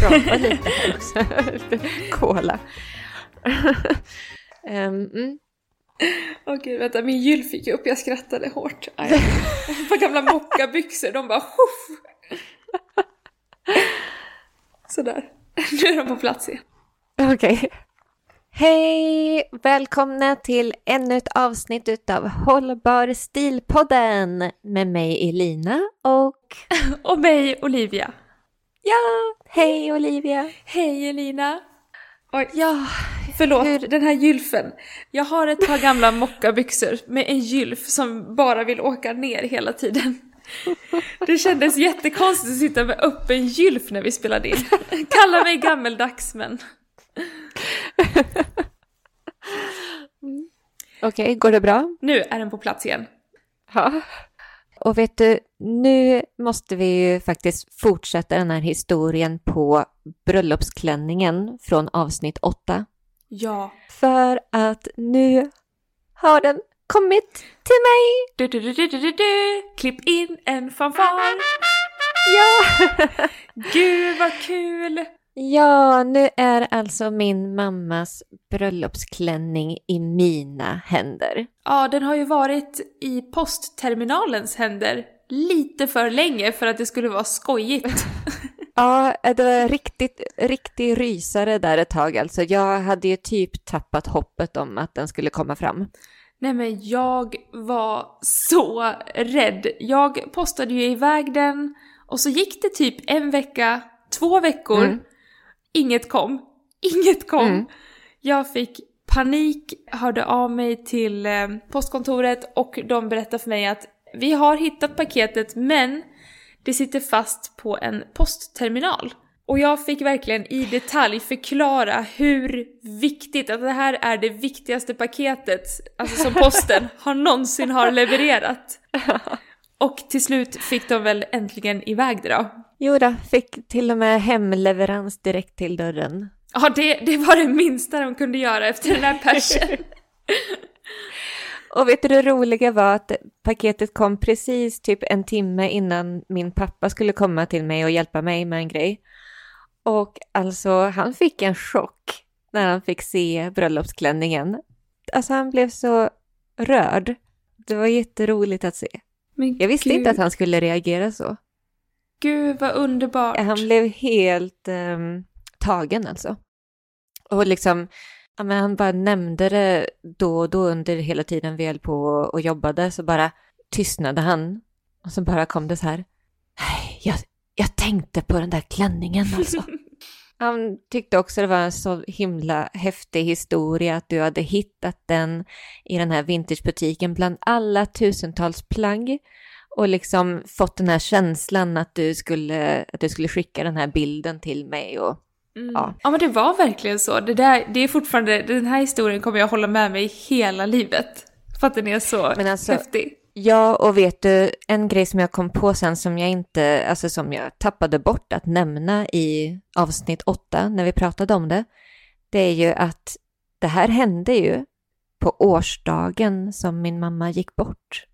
prata lite här också. Lite Cola. um, mm. Åh gud, vänta, min gylf gick upp, jag skrattade hårt. Par gamla mockabyxor, de bara Huff! Sådär, nu är de på plats igen. Okej. Okay. Hej! Välkomna till ännu ett avsnitt utav Hållbar stilpodden med mig Elina och... och mig Olivia. Ja, hej Olivia. Hej Elina. Oj, ja, förlåt, hur... den här gylfen. Jag har ett par gamla mockabyxor med en gylf som bara vill åka ner hela tiden. Det kändes jättekonstigt att sitta med öppen gylf när vi spelade in. Kalla mig gammeldags men... Okej, okay, går det bra? Nu är den på plats igen. Ja. Och vet du, nu måste vi ju faktiskt fortsätta den här historien på bröllopsklänningen från avsnitt 8. Ja. För att nu har den kommit till mig! Du, du, du, du, du, du. Klipp in en fanfar! Ja! Gud vad kul! Ja, nu är alltså min mammas bröllopsklänning i mina händer. Ja, den har ju varit i postterminalens händer lite för länge för att det skulle vara skojigt. ja, det var riktigt, riktigt rysare där ett tag alltså. Jag hade ju typ tappat hoppet om att den skulle komma fram. Nej men jag var så rädd. Jag postade ju iväg den och så gick det typ en vecka, två veckor. Mm. Inget kom. Inget kom. Mm. Jag fick panik, hörde av mig till eh, postkontoret och de berättade för mig att vi har hittat paketet men det sitter fast på en postterminal. Och jag fick verkligen i detalj förklara hur viktigt, att det här är det viktigaste paketet, alltså som posten har någonsin har levererat. Och till slut fick de väl äntligen iväg det då. Jo då, fick till och med hemleverans direkt till dörren. Ja, det, det var det minsta de kunde göra efter den här persen. Och vet du det roliga var att paketet kom precis typ en timme innan min pappa skulle komma till mig och hjälpa mig med en grej. Och alltså han fick en chock när han fick se bröllopsklänningen. Alltså han blev så rörd. Det var jätteroligt att se. Men jag visste Gud. inte att han skulle reagera så. Gud vad underbart. Han blev helt um, tagen alltså. Och liksom, ja, men han bara nämnde det då och då under hela tiden vi höll på och jobbade så bara tystnade han. Och så bara kom det så här. Jag, jag tänkte på den där klänningen alltså. Han tyckte också det var en så himla häftig historia att du hade hittat den i den här vintagebutiken bland alla tusentals plagg och liksom fått den här känslan att du skulle, att du skulle skicka den här bilden till mig och mm. ja. Ja men det var verkligen så. Det, där, det är fortfarande, den här historien kommer jag hålla med mig hela livet. För att den är så men alltså, häftig. Ja, och vet du, en grej som jag kom på sen som jag inte, alltså som jag tappade bort att nämna i avsnitt åtta när vi pratade om det, det är ju att det här hände ju på årsdagen som min mamma gick bort.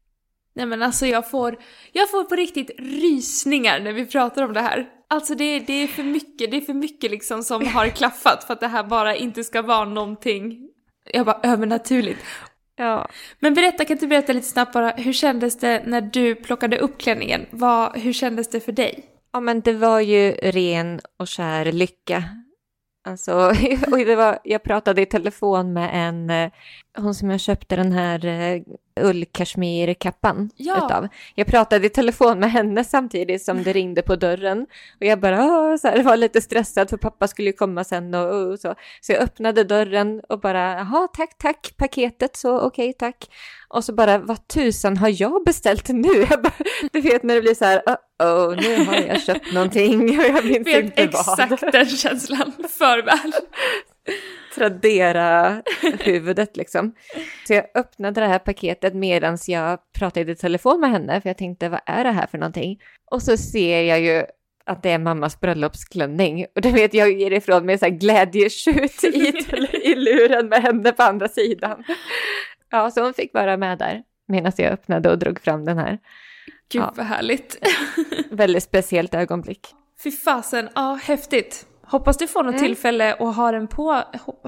Nej men alltså jag får, jag får på riktigt rysningar när vi pratar om det här. Alltså det, det är för mycket, det är för mycket liksom som har klaffat för att det här bara inte ska vara någonting, jag bara övernaturligt. Ja. Men berätta, kan du berätta lite snabbt bara, hur kändes det när du plockade upp klänningen? Vad, hur kändes det för dig? Ja, men det var ju ren och skär lycka. Alltså, och det var, jag pratade i telefon med en, eh, hon som jag köpte den här eh, ullkashmirkappan Ja. utav. Jag pratade i telefon med henne samtidigt som det ringde på dörren. Och jag bara, Åh, så här, var lite stressad för pappa skulle ju komma sen och, och så. Så jag öppnade dörren och bara, jaha, tack, tack, paketet, så okej, tack. Och så bara, vad tusan har jag beställt nu? Jag bara, du vet när det blir så här, oh, nu har jag köpt någonting och jag minns Vet inte vad. exakt den känslan för väl. Tradera huvudet liksom. Så jag öppnade det här paketet medan jag pratade i telefon med henne för jag tänkte vad är det här för någonting? Och så ser jag ju att det är mammas bröllopsklänning och då vet jag ger ifrån mig så här glädjetjut i, i luren med henne på andra sidan. Ja, så hon fick vara med där medan jag öppnade och drog fram den här. Gud Ja. vad härligt. Väldigt speciellt ögonblick. Fy fasen, ja häftigt. Hoppas du får något Mm. tillfälle och ha den, på,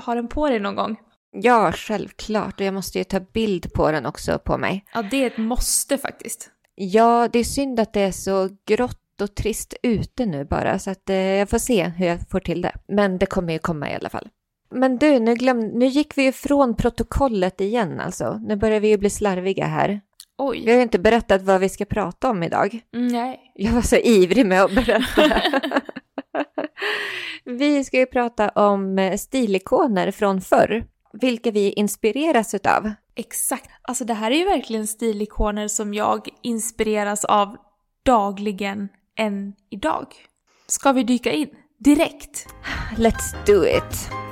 ha den på dig någon gång. Ja, självklart. Och jag måste ju ta bild på den också på mig. Ja, det är ett måste faktiskt. Ja, det är synd att det är så grått och trist ute nu bara, så att eh, jag får se hur jag får till det. Men det kommer ju komma i alla fall. Men du, nu, glöm, nu gick vi ju från protokollet igen alltså. Nu börjar vi ju bli slarviga här. Vi Oj. har ju inte berättat vad vi ska prata om idag. Mm, Nej. Jag var så ivrig med att berätta. vi ska ju prata om eh, stilikoner från förr, vilka vi inspireras utav. Exakt. Alltså det här är ju verkligen stilikoner som jag inspireras av dagligen än idag. Ska vi dyka in? Direkt? Let's do it!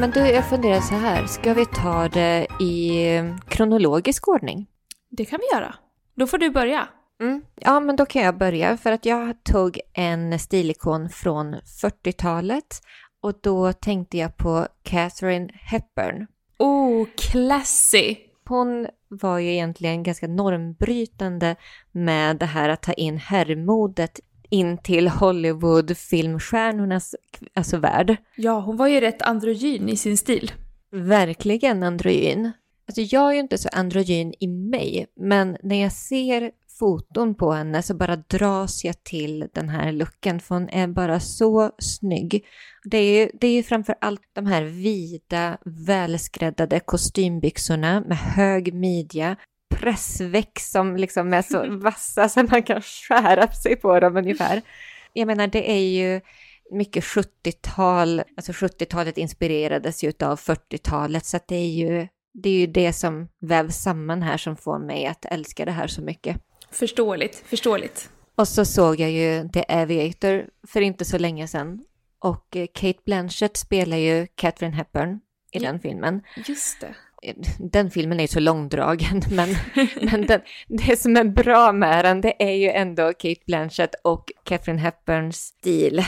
Men du, jag funderar så här, ska vi ta det i kronologisk ordning? Det kan vi göra. Då får du börja. Mm. Ja, men då kan jag börja för att jag tog en stilikon från 40-talet och då tänkte jag på Catherine Hepburn. Oh, classy! Hon var ju egentligen ganska normbrytande med det här att ta in herrmodet in till Hollywood-filmstjärnornas alltså värld. Ja, hon var ju rätt androgyn i sin stil. Verkligen androgyn. Alltså jag är ju inte så androgyn i mig, men när jag ser foton på henne så bara dras jag till den här looken för hon är bara så snygg. Det är ju, det är ju framför allt de här vida, välskräddade kostymbyxorna med hög midja, pressväck som liksom är så vassa så man kan skära sig på dem ungefär. Jag menar, det är ju mycket 70-tal, alltså 70-talet inspirerades ju av 40-talet så att det är ju det är ju det som vävs samman här som får mig att älska det här så mycket. Förståeligt, förståeligt. Och så såg jag ju The Aviator för inte så länge sedan. Och eh, Kate Blanchett spelar ju Catherine Hepburn i Ja. den filmen. Just det. Den filmen är ju så långdragen, men, men den, det som är bra med den, det är ju ändå Kate Blanchett och Catherine Hepburns stil.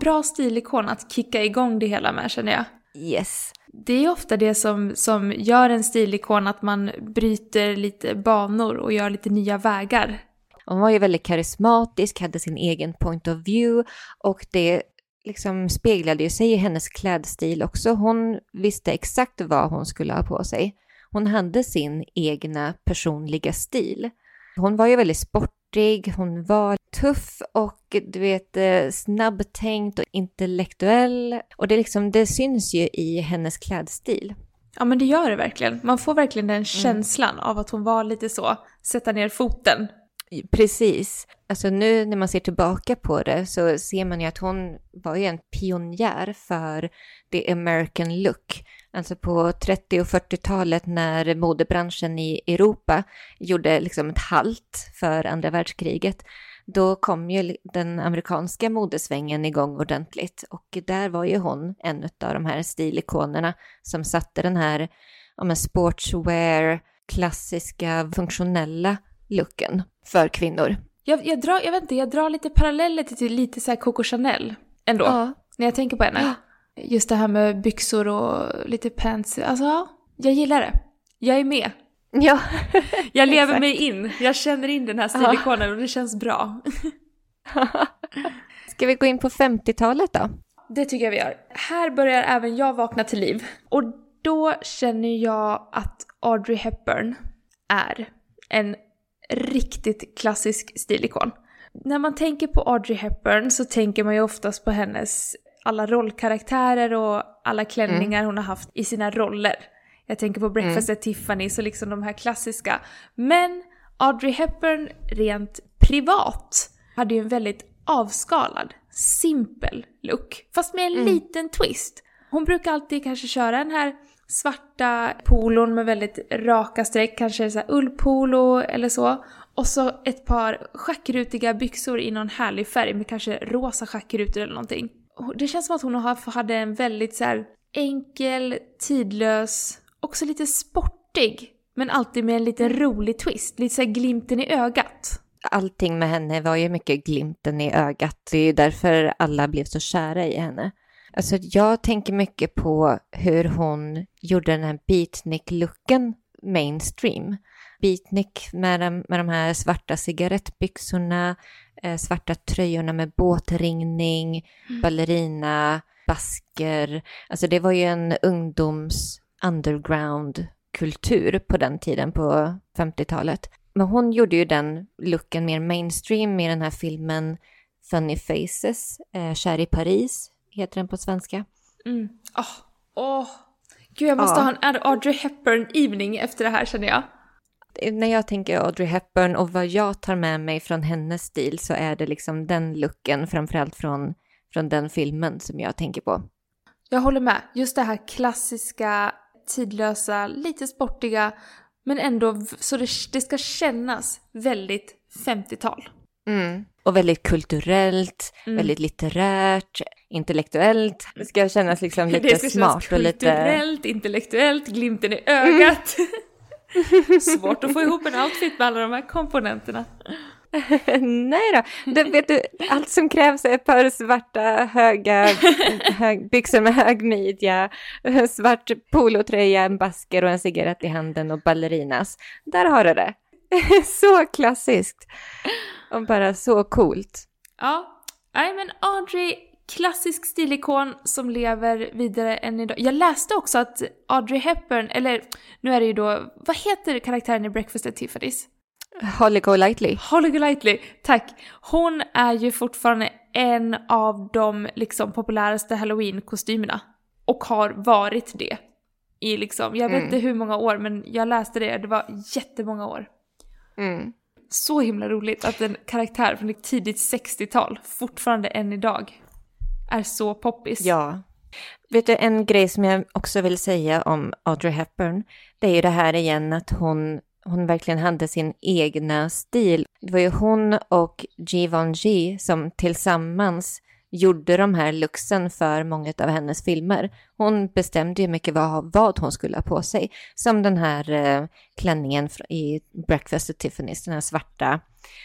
Bra stilikon att kicka igång det hela med känner jag. Yes. Det är ofta det som, som gör en stilikon att man bryter lite banor och gör lite nya vägar. Hon var ju väldigt karismatisk, hade sin egen point of view och det liksom speglade ju sig i hennes klädstil också. Hon visste exakt vad hon skulle ha på sig. Hon hade sin egna personliga stil. Hon var ju väldigt sportig, hon var tuff och du vet eh, snabbtänkt och intellektuell. Och det, liksom, det syns ju i hennes klädstil. Ja men det gör det verkligen. Man får verkligen den känslan av att hon var lite så, sätta ner foten. Precis. Alltså nu när man ser tillbaka på det så ser man ju att hon var ju en pionjär för the American look. Alltså på 30 och 40-talet när modebranschen i Europa gjorde liksom ett halt för andra världskriget. då kom ju den amerikanska modesvängen igång ordentligt och där var ju hon en av de här stilikonerna som satte den här ja, sportswear, klassiska, funktionella looken för kvinnor. Jag, jag, drar, jag vet inte, jag drar lite paralleller till, lite så här Coco Chanel ändå. Ja. När jag tänker på henne. Just det här med byxor och lite pants. Alltså, ja, jag gillar det. Jag är med. Ja, Jag lever mig in. Jag känner in den här stilikonen och det känns bra. Ska vi gå in på 50-talet då? Det tycker jag vi gör. Här börjar även jag vakna till liv. Och då känner jag att Audrey Hepburn är en riktigt klassisk stilikon. När man tänker på Audrey Hepburn så tänker man ju oftast på hennes alla rollkaraktärer och alla klänningar mm. hon har haft i sina roller. Jag tänker på Breakfast mm. at Tiffany's och liksom de här klassiska. Men Audrey Hepburn rent privat hade ju en väldigt avskalad, simpel look. Fast med en mm. liten twist. Hon brukar alltid kanske köra den här svarta polon med väldigt raka streck, kanske så här ullpolo eller så. Och så ett par schackrutiga byxor i någon härlig färg med kanske rosa schackrutor eller någonting. Det känns som att hon hade en väldigt så enkel, tidlös, också lite sportig, men alltid med en liten rolig twist, lite så glimten i ögat. Allting med henne var ju mycket glimten i ögat. Det är ju därför alla blev så kära i henne. Alltså jag tänker mycket på hur hon gjorde den här beatnik-looken mainstream. Beatnik med de, med de här svarta cigarettbyxorna, eh, svarta tröjorna med båtringning, mm. ballerina, basker. Alltså det var ju en ungdoms underground-kultur på den tiden, på 50-talet. Men hon gjorde ju den looken mer mainstream med den här filmen Funny Faces, eh, Kär i Paris, heter den på svenska. Mm. Oh, oh. Gud, jag måste ja. ha en Audrey Hepburn-evening efter det här känner jag. När jag tänker Audrey Hepburn och vad jag tar med mig från hennes stil så är det liksom den looken, framförallt från, från den filmen som jag tänker på. Jag håller med. Just det här klassiska, tidlösa, lite sportiga, men ändå så det, det ska kännas väldigt 50-tal. Mm. Och väldigt kulturellt, mm. väldigt litterärt, intellektuellt. Det ska kännas liksom lite smart och lite... kulturellt, intellektuellt, glimten i ögat. Mm. Svårt att få ihop en outfit med alla de här komponenterna. Nej då, det, vet du, allt som krävs är ett par svarta höga hög, byxor med hög midja, svart polotröja, en basker och en cigarett i handen och ballerinas. Där har du det. så klassiskt och bara så coolt. Ja, nej men Audrey, klassisk stilikon som lever vidare än idag. Jag läste också att Audrey Hepburn, eller nu är det ju då, vad heter karaktären i Breakfast at Tiffany's? Holly Golightly. Holly Golightly, tack. Hon är ju fortfarande en av de liksom populäraste halloween-kostymerna. Och har varit det. I liksom, jag vet mm. inte hur många år men jag läste det, det var jättemånga år. Mm. Så himla roligt att en karaktär från ett tidigt 60-tal fortfarande än idag är så poppis. Ja. Vet du, en grej som jag också vill säga om Audrey Hepburn, det är ju det här igen att hon hon verkligen hade sin egna stil. Det var ju hon och Givenchy som tillsammans gjorde de här luxen för många av hennes filmer. Hon bestämde ju mycket vad, vad hon skulle ha på sig. Som den här eh, klänningen i Breakfast at Tiffany's, den här svarta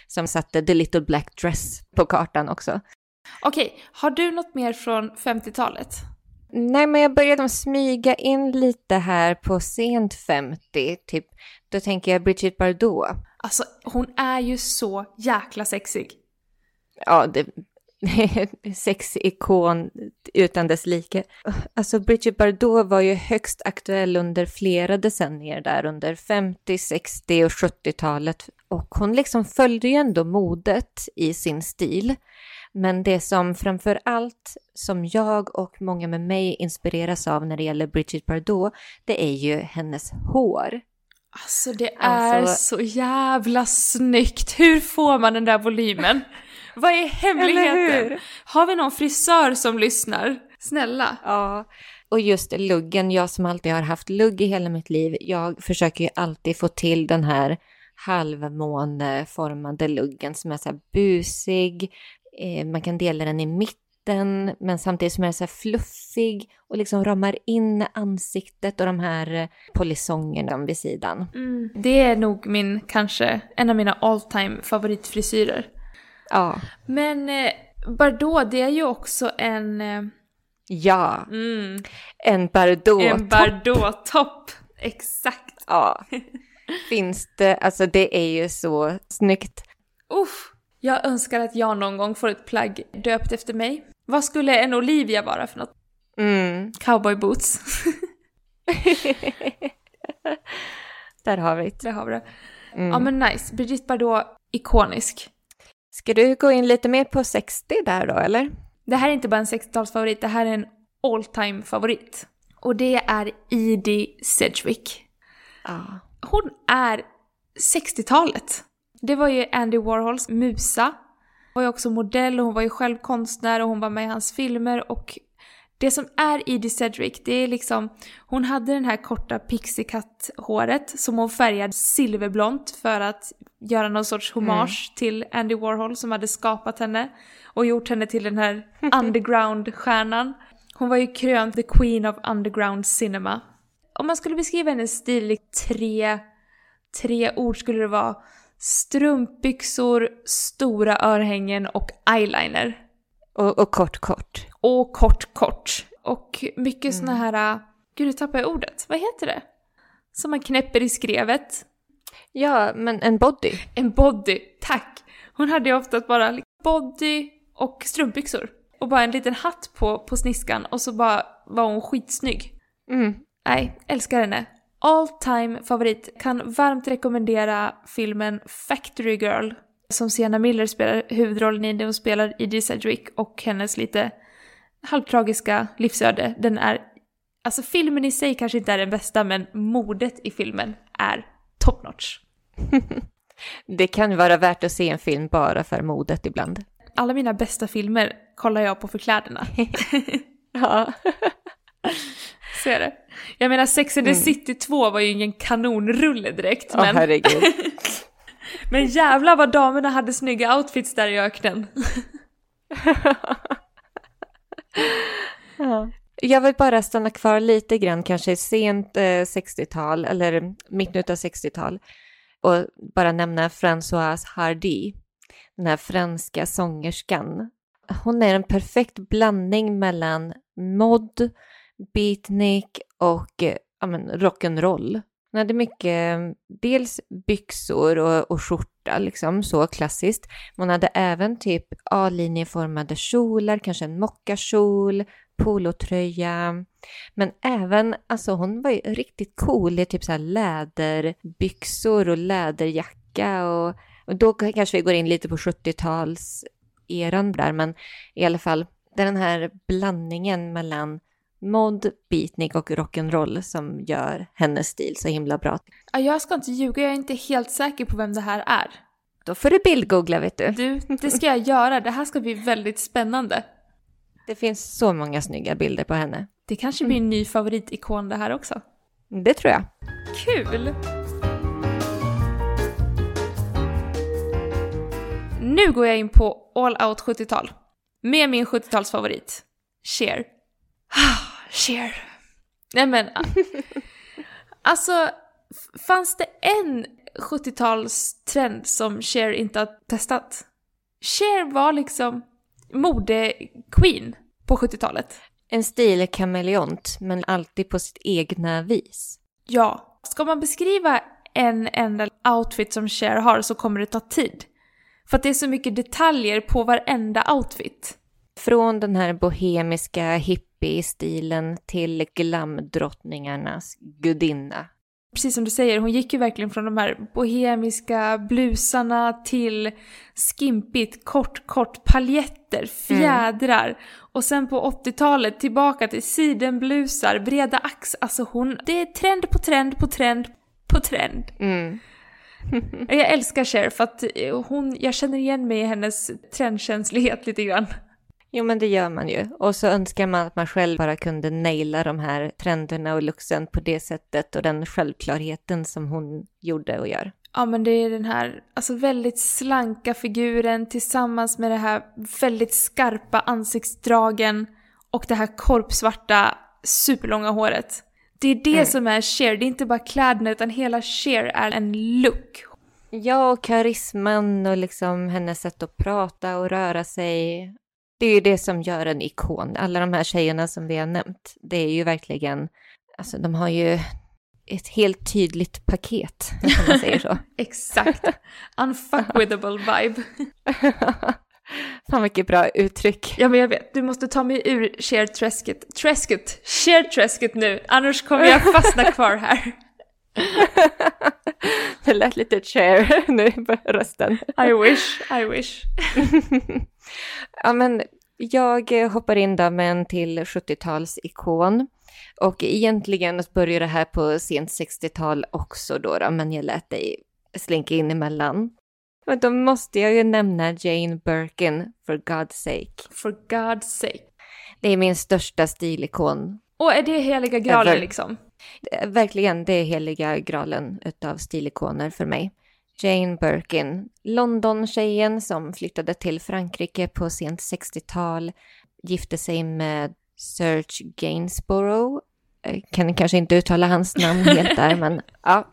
som satte The Little Black Dress på kartan också. Okej, har du något mer från 50-talet? Nej, men jag började smyga in lite här på sent 50, typ. Då tänker jag Bridget Bardot. Alltså, hon är ju så jäkla sexig. Ja, det, sexikon utan dess like. Alltså Bridget Bardot var ju högst aktuell under flera decennier där under 50, 60 och 70-talet. Och hon liksom följde ju ändå modet i sin stil. Men det som framför allt som jag och många med mig inspireras av när det gäller Bridget Bardot, det är ju hennes hår. Alltså det är alltså... så jävla snyggt! Hur får man den där volymen? Vad är hemligheten? Har vi någon frisör som lyssnar? Snälla. Ja, och just luggen, jag som alltid har haft lugg i hela mitt liv, jag försöker ju alltid få till den här halvmåneformade luggen som är så här busig. Eh, man kan dela den i mitten, men samtidigt som är så här fluffig och liksom ramar in ansiktet och de här eh, polisongerna vid sidan. Mm. Det är nog min, kanske, en av mina all time favoritfrisyrer. Ja. Men eh, Bardot, det är ju också en... Eh, Ja, mm, en Bardot. en Bardot-topp. Exakt. Ja. Finns det, alltså det är ju så snyggt. Uff. Jag önskar att jag någon gång får ett plagg döpt efter mig. Vad skulle en Olivia vara för något? Mm. Cowboy boots. Där har vi det. Där har vi det. Mm. Ja men nice. Brigitte Bardot, ikonisk. Ska du gå in lite mer på 60 där då, eller? Det här är inte bara en 60-talsfavorit, det här är en all time favorit. Och det är Edie Sedgwick. Ja. Hon är 60-talet. Det var ju Andy Warhols musa. Hon var ju också modell och hon var ju själv konstnär och hon var med i hans filmer och det som är Edie Sedgwick, det är liksom, hon hade den här korta pixiecut-håret som hon färgade silverblont för att göra någon sorts hommage till Andy Warhol som hade skapat henne och gjort henne till den här underground-stjärnan. Hon var ju krönt the queen of underground cinema. Om man skulle beskriva hennes stil i tre, tre ord skulle det vara strumpbyxor, stora örhängen och eyeliner. Och, och kort, kort. Och kort, kort. Och mycket såna här... Gud, nu tappade jag ordet. Vad heter det? Som man knäpper i skrevet. Ja, men en body. En body, tack! Hon hade ju ofta bara body och strumpbyxor. Och bara en liten hatt på, på sniskan och så bara var hon skitsnygg. Mm. Nej, älskar henne. All time favorit. Kan varmt rekommendera filmen Factory Girl. Som Sienna Miller spelar huvudrollen i. Hon spelar Edie Sedgwick och hennes lite halvtragiska livsöde. Den är... Alltså filmen i sig kanske inte är den bästa men modet i filmen är top notch. Det kan vara värt att se en film bara för modet ibland. Alla mina bästa filmer kollar jag på för kläderna. Ja. Så är det. Jag menar Sex and the City 2 var ju ingen kanonrulle direkt Åh men... herregud. Men jävlar vad damerna hade snygga outfits där i öknen. Ja. Jag vill bara stanna kvar lite grann, kanske sent eh, 60-tal eller mitten av 60-tal och bara nämna Françoise Hardy, den här franska sångerskan. Hon är en perfekt blandning mellan mod, beatnik och eh, ja, men, rock'n'roll. Hon hade mycket, dels byxor och, och skjorta, liksom så klassiskt. Men hon hade även typ A-linjeformade kjolar, kanske en mockakjol, polotröja. Men även, alltså hon var ju riktigt cool i typ så här läderbyxor och läderjacka och, och då kanske vi går in lite på 70-tals eran där, men i alla fall den här blandningen mellan mod, beatnik och rock'n'roll som gör hennes stil så himla bra. Ja, jag ska inte ljuga, jag är inte helt säker på vem det här är. Då får du bildgoogla vet du. Du, det ska jag göra. Det här ska bli väldigt spännande. Det finns så många snygga bilder på henne. Det kanske blir en ny favoritikon det här också. Det tror jag. Kul! Nu går jag in på all out 70-tal. Med min 70-talsfavorit. Cher. Cher. Nej men... alltså, fanns det en 70-talstrend som Cher inte har testat? Cher var liksom mode-queen på 70-talet. En stilkameleont, men alltid på sitt egna vis. Ja. Ska man beskriva en enda outfit som Cher har så kommer det ta tid. För att det är så mycket detaljer på varenda outfit. Från den här bohemiska hippie-stilen till glamdrottningarnas gudinna. Precis som du säger, hon gick ju verkligen från de här bohemiska blusarna till skimpigt, kort, kort paljetter, fjädrar. Och sen på 80-talet tillbaka till sidenblusar, breda ax. Alltså hon, det är trend på trend på trend på trend. Mm. Jag älskar Cher för att hon, jag känner igen mig i hennes trendkänslighet lite grann. Jo, men det gör man ju. Och så önskar man att man själv bara kunde naila de här trenderna och luxen på det sättet och den självklarheten som hon gjorde och gör. Ja men det är den här alltså väldigt slanka figuren tillsammans med det här väldigt skarpa ansiktsdragen och det här korpsvarta superlånga håret. Det är det mm. som är Cher, det är inte bara kläderna utan hela Cher är en look. Ja, och karisman och liksom hennes sätt att prata och röra sig. Det är ju det som gör en ikon. Alla de här tjejerna som vi har nämnt, det är ju verkligen, alltså de har ju ett helt tydligt paket, om man säger så. Exakt. Unfuckwithable vibe. Fan vilket bra uttryck. Ja men jag vet, du måste ta mig ur share-träsket. Träsket! Share-träsket nu, annars kommer jag fastna kvar här. det lät lite share nu på rösten. I wish, I wish. ja men jag hoppar in då med en till 70-talsikon. Och egentligen börjar det här på sent 60-tal också då, då, men jag lät dig slinka in emellan. Men då måste jag ju nämna Jane Birkin, for God's sake. For God's sake. Det är min största stilikon. Och är det heliga graalen Ever. liksom? Verkligen, det är heliga graalen utav stilikoner för mig. Jane Birkin, London-tjejen som flyttade till Frankrike på sent 60-tal, gifte sig med Serge Gainsborough. Jag kan kanske inte uttala hans namn helt där, men ja.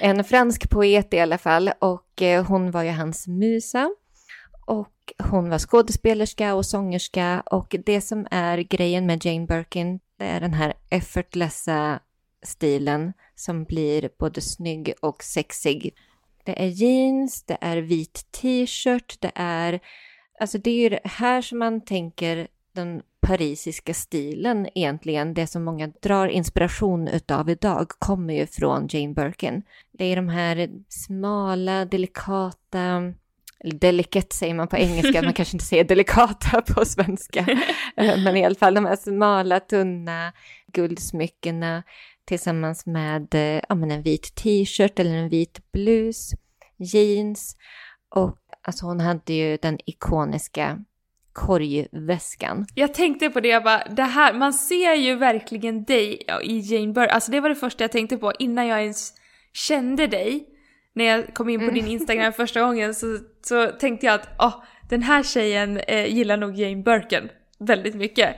En fransk poet i alla fall och eh, hon var ju hans musa. Och hon var skådespelerska och sångerska och det som är grejen med Jane Birkin, det är den här effortlessa stilen som blir både snygg och sexig. Det är jeans, det är vit t-shirt, det är... Alltså det är ju det här som man tänker den parisiska stilen egentligen, det som många drar inspiration utav idag, kommer ju från Jane Birkin. Det är de här smala, delikata, delicate säger man på engelska, man kanske inte säger delikata på svenska, eh, men i alla fall de här smala, tunna guldsmyckena tillsammans med eh, ja, men en vit t-shirt eller en vit blus, jeans och alltså hon hade ju den ikoniska korgväskan. Jag tänkte på det, jag bara, det här, man ser ju verkligen dig i Jane Bird. Alltså det var det första jag tänkte på innan jag ens kände dig. När jag kom in på mm. din Instagram första gången så, så tänkte jag att oh, den här tjejen eh, gillar nog Jane Birkin väldigt mycket.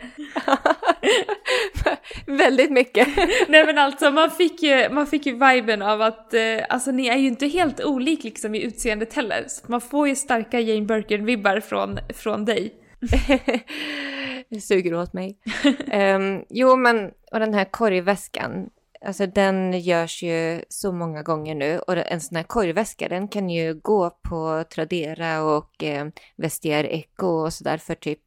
väldigt mycket. Nej men alltså man fick ju, man fick ju viben av att, eh, alltså ni är ju inte helt olik liksom i utseendet heller. Så man får ju starka Jane Birkin-vibbar från, från dig. det suger åt mig. um, jo, men och den här korgväskan, alltså den görs ju så många gånger nu och en sån här korgväska den kan ju gå på Tradera och eh, Vestiaire Eco och sådär för typ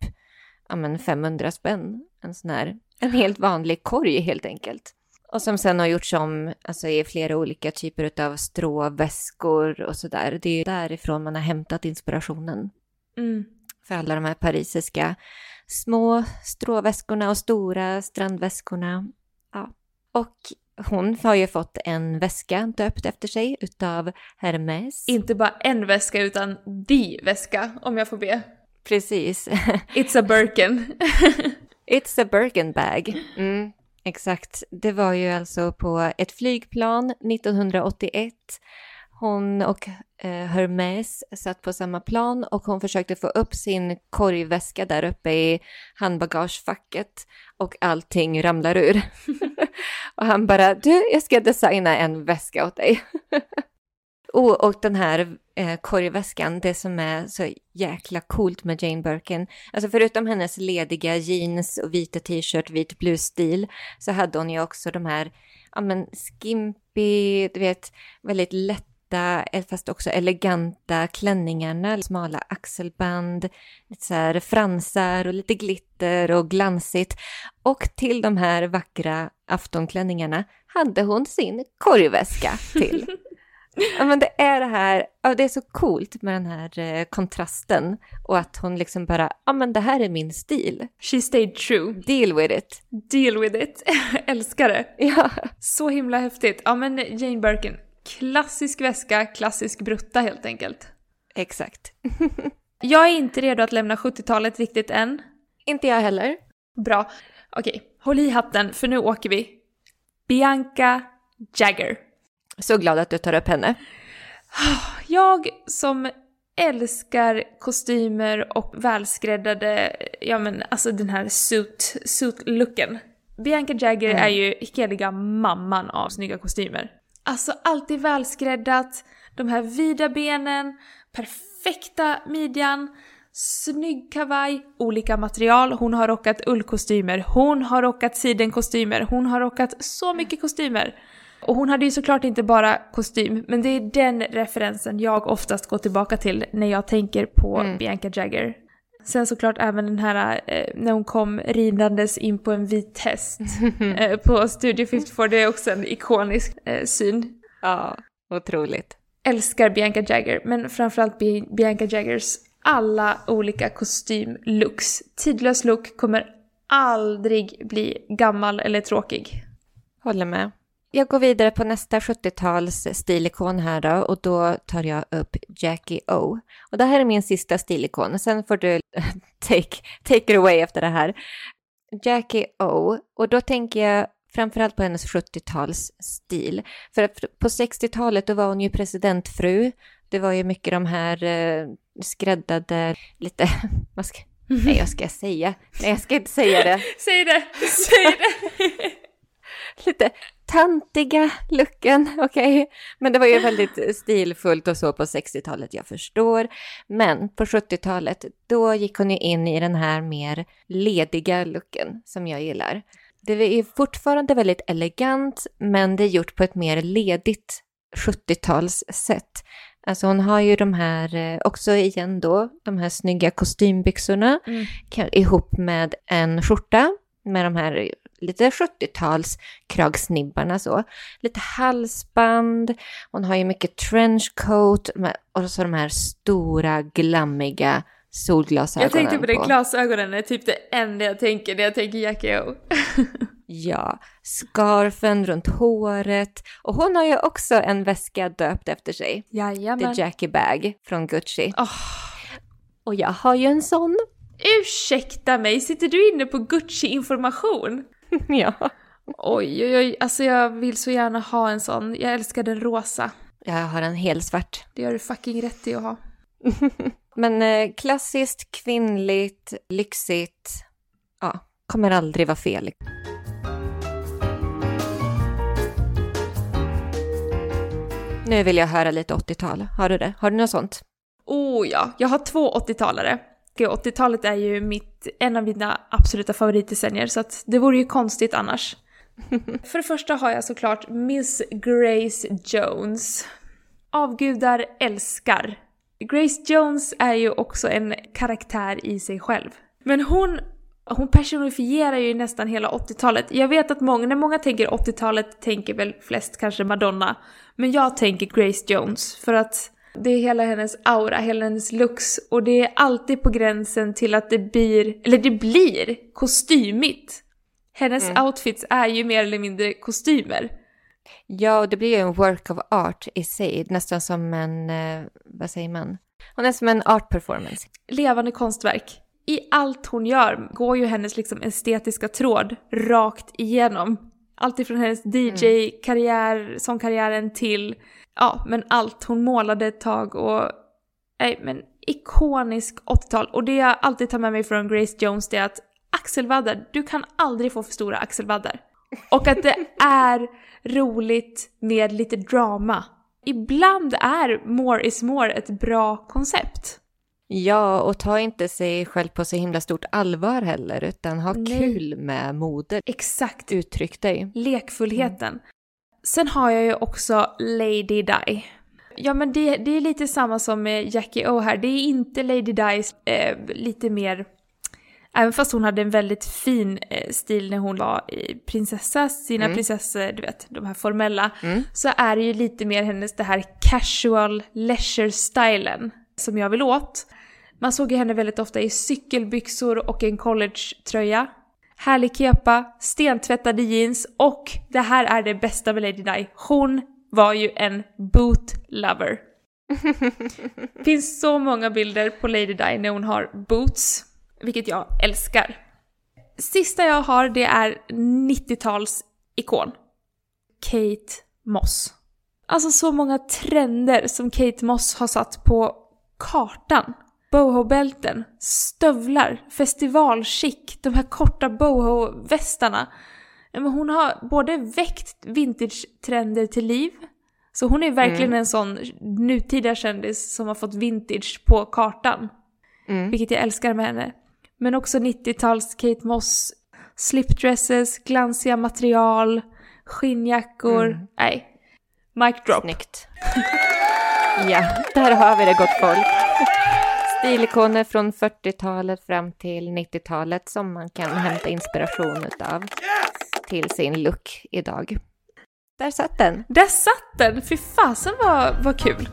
ja, men 500 spänn. En sån här, en helt vanlig korg helt enkelt. Och som sen har gjorts om alltså, i flera olika typer av stråväskor och sådär. Det är därifrån man har hämtat inspirationen. Mm för alla de här parisiska små stråväskorna och stora strandväskorna. Ja. Och hon har ju fått en väska döpt efter sig utav Hermes. Inte bara en väska utan the väska, om jag får be. Precis. It's a Birkin. It's a Birkin bag. Mm, exakt. Det var ju alltså på ett flygplan 1981 hon och eh, Hermes satt på samma plan och hon försökte få upp sin korgväska där uppe i handbagagefacket och allting ramlar ur. och han bara, du, jag ska designa en väska åt dig. oh, och den här eh, korgväskan, det som är så jäkla coolt med Jane Birkin, alltså förutom hennes lediga jeans och vita t-shirt, vit blusstil, så hade hon ju också de här, ja men skimpy, du vet, väldigt lätta eh, fast också eleganta klänningarna, smala axelband, lite så här fransar och lite glitter och glansigt. Och till de här vackra aftonklänningarna hade hon sin korgväska till. Ja, men det är det här, ja, det är så coolt med den här eh, kontrasten och att hon liksom bara, ja men det här är min stil. She stayed true. Deal with it. Deal with it. Älskar det. Ja. Så himla häftigt. Ja men Jane Birkin, Klassisk väska, klassisk brutta helt enkelt. Exakt. jag är inte redo att lämna 70-talet riktigt än. Inte jag heller. Bra. Okej, håll i hatten för nu åker vi. Bianca Jagger. Så glad att du tar upp henne. Jag som älskar kostymer och välskräddade, ja men alltså den här suit, suit-looken. Bianca Jagger Mm. är ju heliga mamman av snygga kostymer. Alltså alltid välskräddat, de här vida benen, perfekta midjan, snygg kavaj, olika material. Hon har rockat ullkostymer, hon har rockat sidenkostymer, hon har rockat så mycket kostymer. Och hon hade ju såklart inte bara kostym, men det är den referensen jag oftast går tillbaka till när jag tänker på Mm. Bianca Jagger. Sen såklart även den här eh, när hon kom ridandes in på en vit häst eh, på Studio 54, det är också en ikonisk eh, syn. Ja, otroligt. Älskar Bianca Jagger, men framförallt Bi- Bianca Jaggers alla olika kostymlooks. Tidlös look kommer aldrig bli gammal eller tråkig. Håller med. Jag går vidare på nästa 70-tals stilikon här då och då tar jag upp Jackie O. Och det här är min sista stilikon, sen får du take, take it away efter det här. Jackie O, och då tänker jag framförallt på hennes 70-talsstil. För att på 60-talet då var hon ju presidentfru. Det var ju mycket de här eh, skräddade, lite, vad ska, nej jag ska säga, nej jag ska inte säga det. Säg det! Säg det! lite tantiga looken, okej. Men det var ju väldigt stilfullt och så på 60-talet, jag förstår. Men på 70-talet, då gick hon ju in i den här mer lediga looken som jag gillar. Det är fortfarande väldigt elegant, men det är gjort på ett mer ledigt 70-talssätt. Alltså hon har ju de här, eh, också igen då, de här snygga kostymbyxorna Mm. ihop med en skjorta med de här lite 70-tals kragsnibbarna så. Lite halsband, hon har ju mycket trenchcoat och så de här stora glammiga solglasögonen Jag tänkte på det, glasögonen är typ det enda jag tänker när jag tänker Jackie O. Ja, scarfen runt håret och hon har ju också en väska döpt efter sig. Jajamän. The Jackie Bag från Gucci. Åh, Och jag har ju en sån. ursäkta mig, sitter du inne på Gucci-information? ja. Oj, oj, oj, alltså jag vill så gärna ha en sån. Jag älskar den rosa. Jag har en helsvart. Det gör du fucking rätt i att ha. Men eh, klassiskt, kvinnligt, lyxigt. Ja, kommer aldrig vara fel. Nu vill jag höra lite 80-tal. Har du det? Har du något sånt? Oh ja, jag har två 80-talare. Okej, 80-talet är ju mitt, en av mina absoluta favoritdecennier så att det vore ju konstigt annars. För det första har jag såklart Miss Grace Jones. Avgudar älskar. Grace Jones är ju också en karaktär i sig själv. Men hon, hon personifierar ju nästan hela 80-talet. Jag vet att många, när många tänker 80-talet tänker väl flest kanske Madonna. Men jag tänker Grace Jones för att det är hela hennes aura, hela hennes looks och det är alltid på gränsen till att det blir, eller det blir kostymigt. Hennes outfits är ju mer eller mindre kostymer. Ja, och det blir ju en work of art i sig. Nästan som en, eh, vad säger man? Hon är som en art performance. Levande konstverk. I allt hon gör går ju hennes liksom estetiska tråd rakt igenom. Allt ifrån hennes DJ-karriär, sångkarriären till, ja men allt. Hon målade ett tag och, nej men ikonisk 80-tal. Och det jag alltid tar med mig från Grace Jones det är att axelvaddar, du kan aldrig få för stora axelvaddar. Och att det är roligt med lite drama. Ibland är more is more ett bra koncept. Ja, och ta inte sig själv på så himla stort allvar heller, utan ha Nej. kul med modet. Exakt. Uttryck dig. lekfullheten. Sen har jag ju också Lady Di. Ja men det, det är lite samma som med Jackie O här, det är inte Lady Di's eh, lite mer... Även fast hon hade en väldigt fin eh, stil när hon var prinsessa, sina Mm. prinsessor, du vet, de här formella, Mm. så är det ju lite mer hennes det här casual leisure-stylen som jag vill åt. Man såg ju henne väldigt ofta i cykelbyxor och en collegetröja. Härlig kepa, stentvättade jeans och det här är det bästa med Lady Di. Hon var ju en boot lover. Finns så många bilder på Lady Di när hon har boots, vilket jag älskar. Sista jag har det är 90-tals ikon. Kate Moss. Alltså så många trender som Kate Moss har satt på kartan. Boho-bälten, stövlar, festivalchic, de här korta boho-västarna. Hon har både väckt vintage-trender till liv, så hon är verkligen Mm. en sån nutida kändis som har fått vintage på kartan. Mm. Vilket jag älskar med henne. Men också 90-tals Kate Moss, slipdresses, glansiga material, skinnjackor. Mm. Nej. Mic drop. Snyggt. ja, där har vi det gott folk. Stilikoner från 40-talet fram till 90-talet som man kan hämta inspiration utav till sin look idag. Där satt den. Där satt den! Fy fasen vad, vad kul!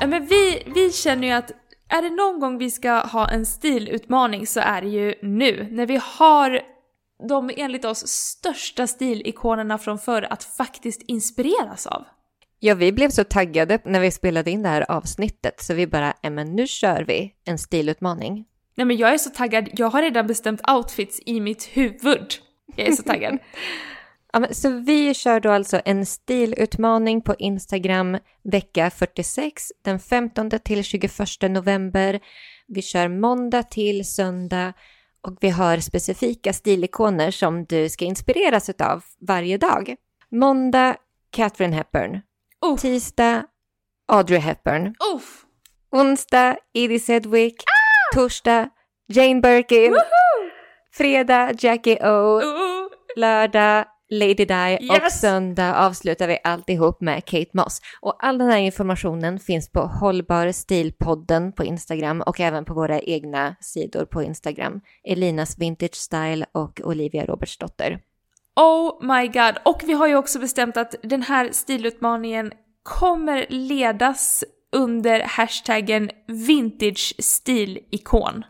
Ja, Men vi, vi känner ju att är det någon gång vi ska ha en stilutmaning så är det ju nu. När vi har de enligt oss största stilikonerna från förr att faktiskt inspireras av. Ja, vi blev så taggade när vi spelade in det här avsnittet så vi bara, "Ja, men nu kör vi en stilutmaning. Nej men jag är så taggad, jag har redan bestämt outfits i mitt huvud. Jag är så taggad. Ja, så vi kör då alltså en stilutmaning på Instagram vecka 46 den 15 till 21 november. Vi kör måndag till söndag och vi har specifika stilikoner som du ska inspireras av varje dag. Måndag Catherine Hepburn. Uff. Tisdag Audrey Hepburn. Uff. Onsdag Edie Sedgwick. Torsdag Jane Birkin. Fredag Jackie O. Uh. lördag Lady Di och Yes! söndag avslutar vi alltihop med Kate Moss. Och all den här informationen finns på Hållbar stilpodden på Instagram och även på våra egna sidor på Instagram. Elinas Vintage Style och Olivia Robertsdotter. Oh my god. Och vi har ju också bestämt att den här stilutmaningen kommer ledas under hashtaggen vintage stilikon.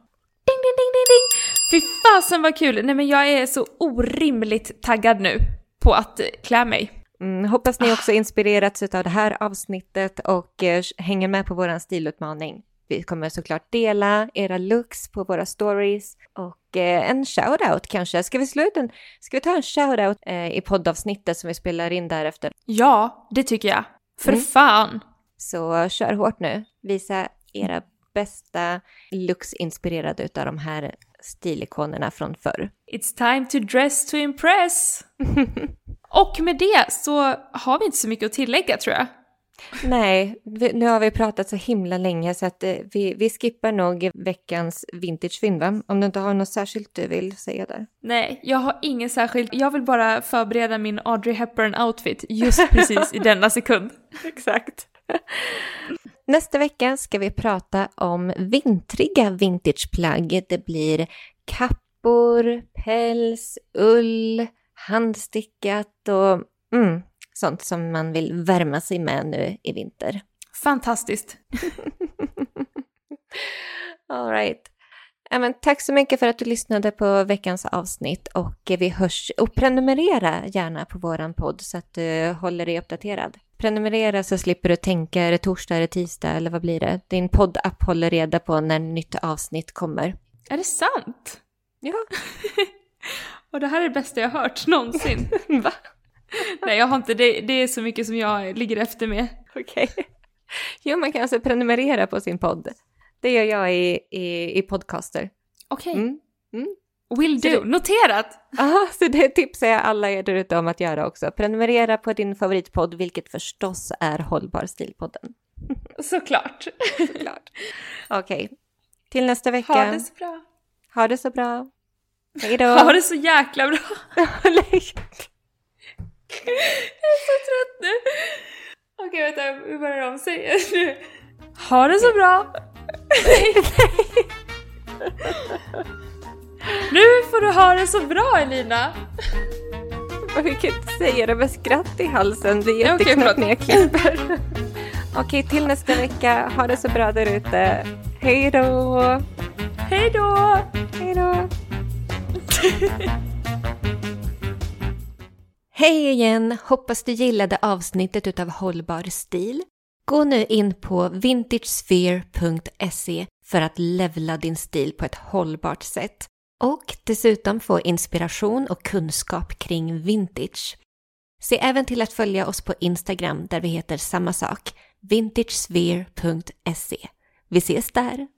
Ding, ding, ding, ding, ding! Fy fasen vad kul! Nej men jag är så orimligt taggad nu på att eh, klä mig. Mm, hoppas ni också inspirerats av det här avsnittet och eh, hänger med på våran stilutmaning. Vi kommer såklart dela era looks på våra stories och eh, en shoutout kanske. Ska vi, slå ut en, ska vi ta en shoutout eh, i poddavsnittet som vi spelar in därefter? Ja, det tycker jag. För Mm. fan! Så kör hårt nu. Visa era bästa looks inspirerade av de här stilikonerna från förr. It's time to dress to impress! Och med det så har vi inte så mycket att tillägga tror jag. Nej, vi, nu har vi pratat så himla länge så att eh, vi, vi skippar nog veckans vintagefynd va? Om du inte har något särskilt du vill säga där. Nej, jag har ingen särskild... Jag vill bara förbereda min Audrey Hepburn-outfit just precis i denna sekund. Exakt. Nästa vecka ska vi prata om vintriga vintageplagg. Det blir kappor, päls, ull, handstickat och mm, sånt som man vill värma sig med nu i vinter. Fantastiskt. All right. Men tack så mycket för att du lyssnade på veckans avsnitt och vi hörs och prenumerera gärna på våran podd så att du håller dig uppdaterad. Prenumerera så slipper du tänka, är det torsdag, är det tisdag eller vad blir det? Din poddapp håller reda på när nytt avsnitt kommer. Är det sant? Ja. Och det här är det bästa jag har hört någonsin. Va? Nej, jag har inte det. Det är så mycket som jag ligger efter med. Okej. Jo, man kan alltså prenumerera på sin podd. Det gör jag i, i, i podcaster. Okej. Mm. Mm. Will do. Noterat! Ja, så det tipsar jag alla er där ute om att göra också. Prenumerera på din favoritpodd, vilket förstås är Hållbar stilpodden. Såklart. Såklart. Okej, till nästa vecka. Ha det så bra. Ha det så bra. Hej då. Ha det så jäkla bra. Nej. Jag är så trött nu. Okej, vänta. Vi börjar om. Säg nu. Ha det så bra. Nu får du ha det så bra, Elina. Vi kan inte säga det med skratt i halsen. Det är jätteknäppt när jag klipper. Okej, till nästa vecka. Ha det så bra där ute. Hej då. Hej då! Hej då. Hej igen! Hoppas du gillade avsnittet utav Hållbar stil. Gå nu in på vintagesphere.se för att levla din stil på ett hållbart sätt och dessutom få inspiration och kunskap kring vintage. Se även till att följa oss på Instagram där vi heter samma sak, vintagesphere.se. Vi ses där!